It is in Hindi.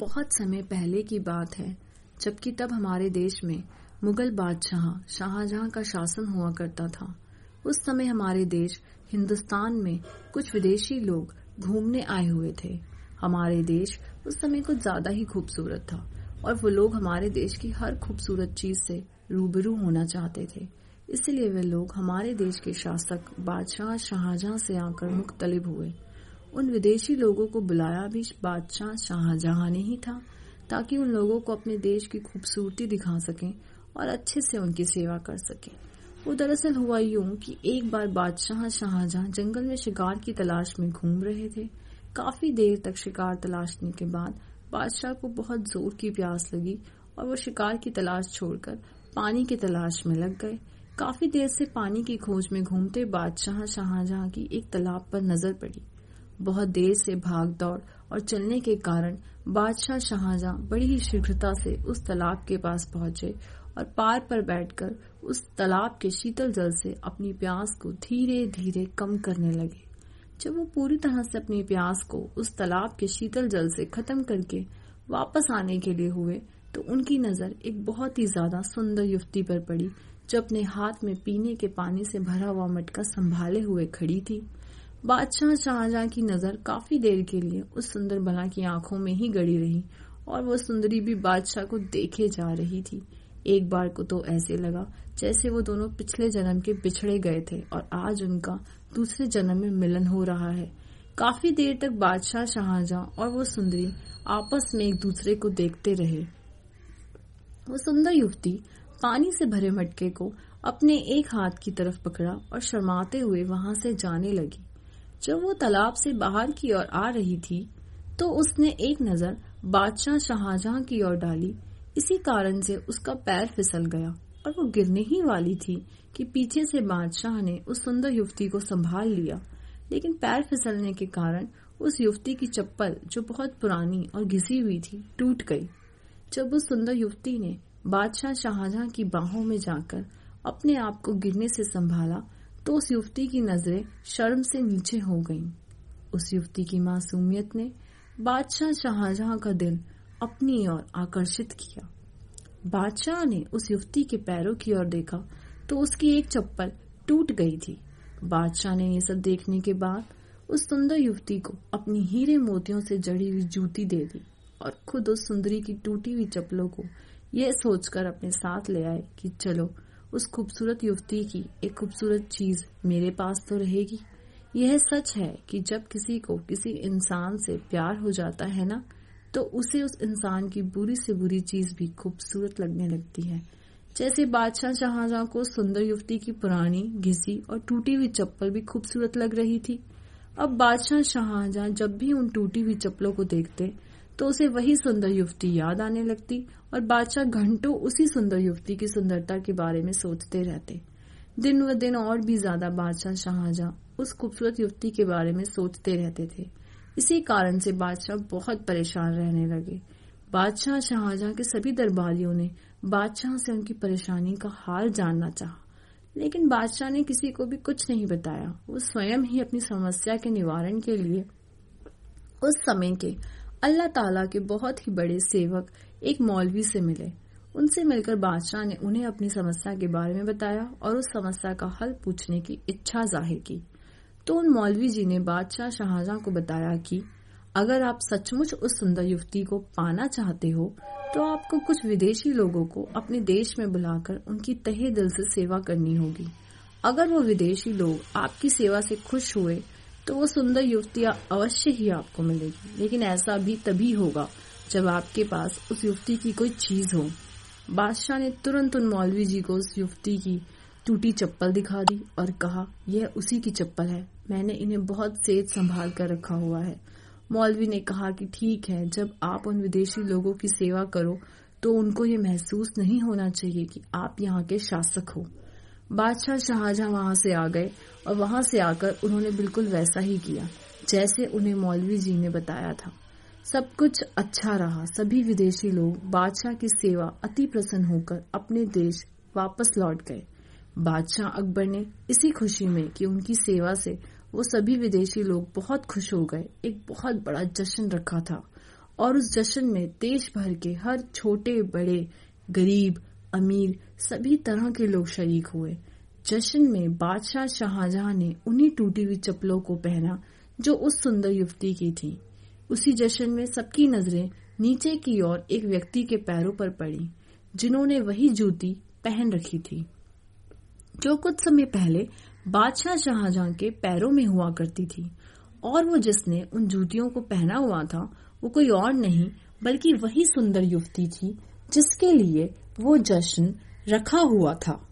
बहुत समय पहले की बात है, जबकि तब हमारे देश में मुगल बादशाह शाहजहां का शासन हुआ करता था। उस समय हमारे देश हिंदुस्तान में कुछ विदेशी लोग घूमने आए हुए थे। हमारे देश उस समय कुछ ज़्यादा ही खूबसूरत था, और वो लोग हमारे देश की हर खूबसूरत चीज़ से रूबरू होना चाहते थे। इसलिए वे लोग हमारे देश के शासक बादशाह शाहजहां से आकर मुख्तलिब हुए। उन विदेशी लोगों को बुलाया भी बादशाह शाहजहां ने ही था, ताकि उन लोगों को अपने देश की खूबसूरती दिखा सकें और अच्छे से उनकी सेवा कर सकें। वो दरअसल हुआ यूँ कि एक बार बादशाह शाहजहां जंगल में शिकार की तलाश में घूम रहे थे। काफ़ी देर तक शिकार तलाशने के बाद बादशाह को बहुत ज़ोर की प्यास लगी और वो शिकार की तलाश छोड़कर पानी की तलाश में लग गए। काफ़ी देर से पानी की खोज में घूमते बादशाह शाहजहां की एक तालाब पर नज़र पड़ी। बहुत देर से भाग दौड़ और चलने के कारण बादशाह शाहजहां बड़ी ही शीघ्रता से उस तालाब के पास पहुँचे और पार पर बैठकर उस तालाब के शीतल जल से अपनी प्यास को धीरे धीरे कम करने लगे। जब वो पूरी तरह से अपनी प्यास को उस तालाब के शीतल जल से खत्म करके वापस आने के लिए हुए तो उनकी नज़र एक बहुत ही ज़्यादा सुंदर युवती पर पड़ी, जो अपने हाथ में पीने के पानी से भरा हुआ मटका संभाले हुए खड़ी थी। बादशाह शाहजहां की नज़र काफ़ी देर के लिए उस सुंदर बला की आँखों में ही गड़ी रही और वो सुंदरी भी बादशाह को देखे जा रही थी। एक बार को तो ऐसे लगा जैसे वो दोनों पिछले जन्म के बिछड़े गए थे और आज उनका दूसरे जन्म में मिलन हो रहा है। काफ़ी देर तक बादशाह शाहजहां और वो सुंदरी आपस में एक दूसरे को देखते रहे। वो सुंदर युवती पानी से भरे मटके को अपने एक हाथ की तरफ़ पकड़ा और शर्माते हुए वहाँ से जाने लगी। जब वो तालाब से बाहर की ओर आ रही थी तो उसने एक नज़र बादशाह शाहजहां की ओर डाली। इसी कारण से उसका पैर फिसल गया और वो गिरने ही वाली थी कि पीछे से बादशाह ने उस सुंदर युवती को संभाल लिया। लेकिन पैर फिसलने के कारण उस युवती की चप्पल, जो बहुत पुरानी और घिसी हुई थी, टूट गई। जब उस सुंदर युवती ने बादशाह शाहजहां की बाहों में जाकर अपने आप को गिरने से संभाला तो उस युवती की नज़रें शर्म से नीचे हो गईं। उस युवती की मासूमियत ने बादशाह शाहजहां का दिल अपनी ओर आकर्षित किया बादशाह ने उस युवती के पैरों की ओर देखा तो उसकी एक चप्पल टूट गई थी बादशाह ने ये सब देखने के बाद उस सुंदर युवती को अपनी हीरे मोतियों से जड़ी हुई जूती दे दी और खुद उस सुंदरी की टूटी हुई चप्पलों को यह सोचकर अपने साथ ले आए कि चलो उस खूबसूरत युवती की एक खूबसूरत चीज़ मेरे पास तो रहेगी। यह सच है कि जब किसी को किसी इंसान से प्यार हो जाता है ना तो उसे उस इंसान की बुरी से बुरी चीज़ भी खूबसूरत लगने लगती है। जैसे बादशाह शाहजहां को सुंदर युवती की पुरानी, घिसी और टूटी हुई चप्पल भी खूबसूरत लग रही थी। अब बादशाह शाहजहां जब भी उन टूटी हुई चप्पलों को देखते तो उसे वही सुंदर युवती याद आने लगती और बादशाह घंटों उसी सुंदर युवती की सुंदरता के बारे में सोचते रहते। दिन व दिन और भी ज़्यादा बादशाह शाहजहां उस खूबसूरत युवती के बारे में सोचते रहते थे। इसी कारण से बादशाह बहुत परेशान रहने लगे। बादशाह शाहजहां के सभी दरबारियों ने बादशाह से उनकी परेशानी का हाल जानना चाहा। लेकिन बादशाह ने किसी को भी कुछ नहीं बताया। वो स्वयं ही अपनी समस्या के निवारण के लिए उस समय के अल्लाह ताला के बहुत ही बड़े सेवक एक मौलवी से मिले। उनसे मिलकर बादशाह ने उन्हें अपनी समस्या के बारे में बताया और उस समस्या का हल पूछने की इच्छा ज़ाहिर की। तो उन मौलवी जी ने बादशाह शाहजहां को बताया कि, अगर आप सचमुच उस सुंदर युवती को पाना चाहते हो तो आपको कुछ विदेशी लोगों को अपने देश में बुलाकर उनकी तहे दिल से सेवा करनी होगी। अगर वो विदेशी लोग आपकी सेवा से खुश हुए तो वो सुंदर युवतियाँ अवश्य ही आपको मिलेगी। लेकिन ऐसा भी तभी होगा जब आपके पास उस युवती की कोई चीज़ हो। बादशाह ने तुरंत उन मौलवी जी को उस युवती की टूटी चप्पल दिखा दी और कहा, यह उसी की चप्पल है। मैंने इन्हें बहुत सेज संभाल कर रखा हुआ है। मौलवी ने कहा कि ठीक है, जब आप उन विदेशी लोगों की सेवा करो तो उनको ये महसूस नहीं होना चाहिए कि आप यहाँ के शासक हो। बादशाह शाहजहां वहाँ से आ गए और वहाँ से आकर उन्होंने बिल्कुल वैसा ही किया, जैसे उन्हें मौलवी जी ने बताया था। सब कुछ अच्छा रहा। सभी विदेशी लोग बादशाह की सेवा अति प्रसन्न होकर अपने देश वापस लौट गए। बादशाह अकबर ने इसी खुशी में कि उनकी सेवा से वो सभी विदेशी लोग बहुत खुश हो गए। एक बहुत बड़ा जश्न रखा था और उस जश्न में देश भर के हर छोटे, बड़े, गरीब अमीर सभी तरह के लोग शरीक हुए। जश्न में बादशाह शाहजहां ने उन्हीं टूटी हुई चप्पलों को पहना जो उस सुंदर युवती की थी। उसी जश्न में सबकी नज़रें नीचे की ओर एक व्यक्ति के पैरों पर पड़ी, जिन्होंने वही जूती पहन रखी थी। जो कुछ समय पहले बादशाह शाहजहां के पैरों में हुआ करती थी, और वो जिसने उन जूतियों को पहना हुआ था, वो कोई और नहीं, बल्कि वही सुंदर युवती थी, जिसके लिए वो जश्न रखा हुआ था।